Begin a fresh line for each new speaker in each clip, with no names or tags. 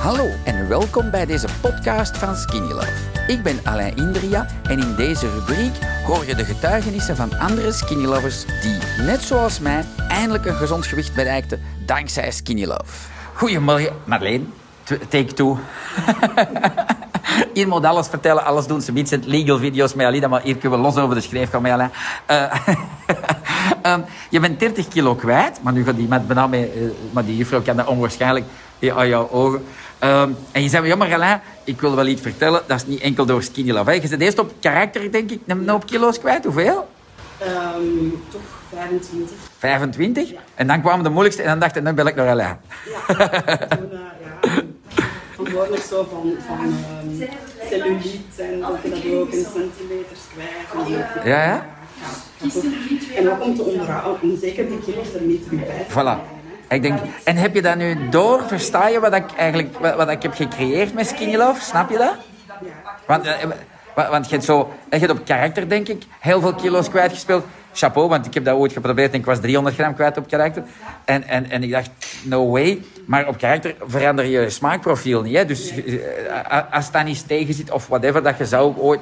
Hallo en welkom bij deze podcast van Skinny Love. Ik ben Alain Indria en in deze rubriek hoor je de getuigenissen van andere Skinny Lovers die, net zoals mij, eindelijk een gezond gewicht bereikten dankzij Skinny Love. Goedemorgen, Marleen. Take two. Hier moet alles vertellen, alles doen. Ze biedt legal video's met Alida, maar hier kunnen we los over de schreef gaan met ehm, je bent 30 kilo kwijt, maar nu gaat die met bijna mee, eh, maar die juffrouw kan dat onwaarschijnlijk aan jouw ogen. Ehm, en je zei, ja maar Alain, ik wil wel iets vertellen, dat is niet enkel door skinny love. hè. Je zit eerst op karakter, denk ik, een hoop kilo's kwijt. Hoeveel?
Ehm, toch 25.
25? En dan kwamen de moeilijkste en dan dacht ik, dan bel ik naar Alain.
Ja. Toen, eh, ja, verantwoordelijk zo van, van ehm celluliet en dat je dat ook in centimeters kwijt.
Ja, ja?
En ook om te onderhouden, om zeker die kilo's er niet terug bij te
Voilà. Ik denk, en heb je dat nu door? Versta je wat ik eigenlijk wat, wat ik heb gecreëerd met Skinny Love? Snap je dat? Want, eh, wa- want je hebt zo, je hebt op karakter, denk ik, heel veel kilo's kwijtgespeeld. Chapeau, want ik heb dat ooit geprobeerd en ik was 300 gram kwijt op karakter. En, en, en ik dacht, no way. Maar op karakter verander je smaakprofiel niet. Hè? Dus eh, als dat niet tegen zit of whatever dat je zou ooit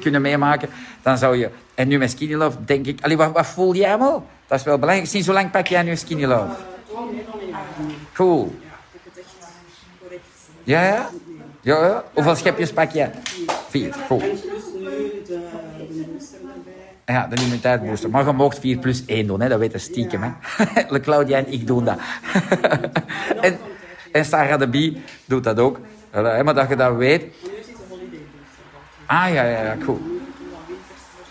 kunnen meemaken, dan zou je... En nu met Skinny Love denk ik... Allee, wat, wat voel jij allemaal? Dat is wel belangrijk. Sinds hoe lang pak jij nu Skinny Love? Cool.
Ja.
Ja, ja? Ja. Hoeveel schepjes pak jij? Vier. Goed.
En dus nu de, de booster erbij.
Ja, de immuniteitsbooster. Maar je mocht 4 plus 1 doen, hè. dat weet je stiekem. Hè. Le Claudia en ik doen dat. en, en Sarah de Bie doet dat ook. Maar dat je dat weet. Ah, ja, ja, ja, cool.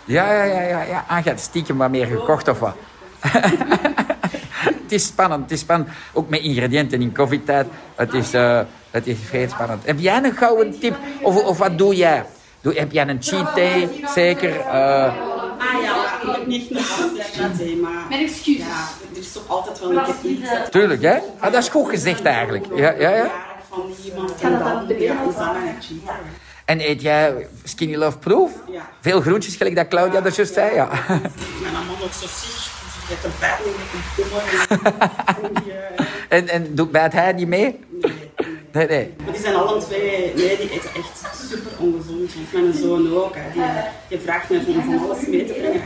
Ja, ja, ja, ja. ja. Ah, je stiekem wat meer gekocht of wat? het is spannend, het is spannend. Ook met ingrediënten in covid-tijd. Het is, eh het is vrij spannend. Heb jij een gouden tip? Of, of wat doe jij? Doe, heb jij een cheat? Zeker? Eh,
Ah ja, ik heb niet een maar...
Mijn excuses.
Ja, er is toch altijd wel een keer
tuurlijk, hè? Ah, dat is goed gezegd eigenlijk. Ja, ja, ja.
van iemand en dan ja.
En eet jij Skinny Love Proof?
Ja.
Veel groentjes, gelijk dat Claudia dat juist zei, ja.
Mijn man ook zo ziek, dus ik heb een pijn met een.
En, en doet bijt hij niet mee? Nee, nee.
Maar die zijn alle twee, nee, die eten echt mijn zoon ook, hè. Die, die vraagt mij van, van alles mee te brengen.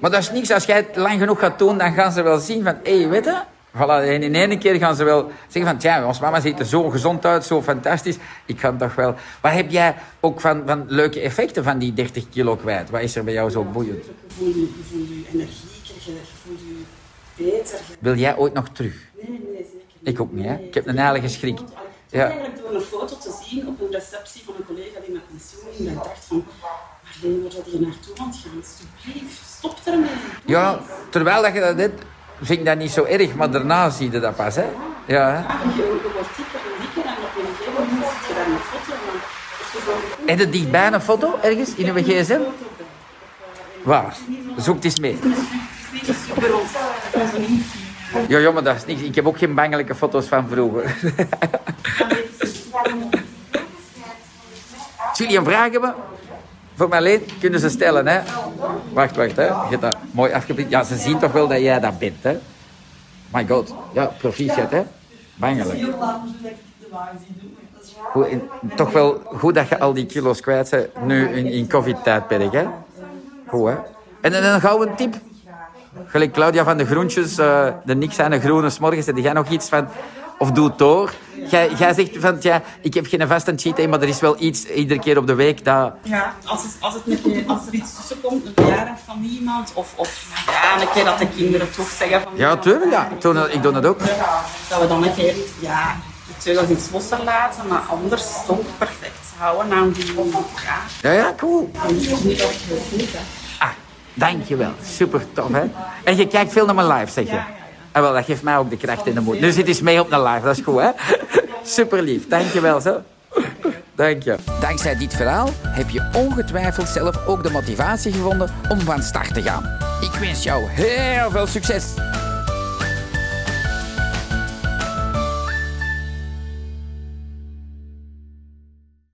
Maar dat is niks. Als jij het lang genoeg gaat doen, dan gaan ze wel zien van... Hé, hey, weet je? Voilà, en in één keer gaan ze wel zeggen van... Tja, ons mama ziet er zo gezond uit, zo fantastisch. Ik ga toch wel... Wat heb jij ook van, van leuke effecten van die 30 kilo kwijt? Wat is er bij jou zo boeiend?
Je voelt je, je, voelt je je, je voelt je beter. Je-
Wil jij ooit nog terug?
Nee, nee, zeker niet.
Ik ook niet, hè. Ik heb een heilige schrik.
Was
Ja.
eigenlijk door een foto te zien op een receptie van een collega die met pensioen ging. Dat dacht van, Marleen, waar dat je naartoe aan het gaan? Alsjeblieft, stop ermee.
Ja, terwijl dat je dat deed, vind ik dat niet zo erg. Maar daarna zie je dat pas, hè. Ja, hè.
Ja, je, je wordt dikker en dikker en op een gegeven moment zit je daar een foto van. Wel-
Heb je dichtbij een foto ergens in uw gsm? Waar? Zoek het eens mee.
Het is super ons. Onze niet.
Ja, ja, maar dat is. Ik heb ook geen bangelijke foto's van vroeger. Als jullie een vraag hebben, voor Marleen, kunnen ze stellen, hè. Wacht, wacht, hè. Je hebt dat mooi afgebeeld. Ja, ze zien toch wel dat jij dat bent, hè. My god. Ja, proficiat, hè. Bangelijk. Goed, en toch wel goed dat je al die kilo's kwijt bent, nu in, in covid-tijdperk. Goed, hè. En dan een gouden tip. Gelijk Claudia van de groentjes, eh, de niks aan de groene s'morgens. Heb jij nog iets van... Of doe het door. Jij, jij zegt van, ja, ik heb geen vaste cheat day, maar er is wel iets iedere keer op de week dat...
Ja, als, het, als, het een keer, als er iets tussen komt, een verjaardag van iemand, of, of ja, een keer dat de kinderen toch zeggen van...
Ja, tuurlijk, ja. Ik doe dat, ik doe dat ook.
Dat we dan een keer, ja, eens iets losser laten, maar anders toch perfect houden aan die, ja,
Ja, ja, cool.
die niet, hè.
Ah, dankjewel. Super tof, hè. En je kijkt veel naar mijn live, zeg je?
Ja, ja, ja.
Ah, wel, dat geeft mij ook de kracht in de moed. Nu zit eens mee op een live, dat is goed, hè. Super lief. Dankjewel, zo. Dank je. Dankzij dit verhaal heb je ongetwijfeld zelf ook de motivatie gevonden om van start te gaan. Ik wens jou heel veel succes.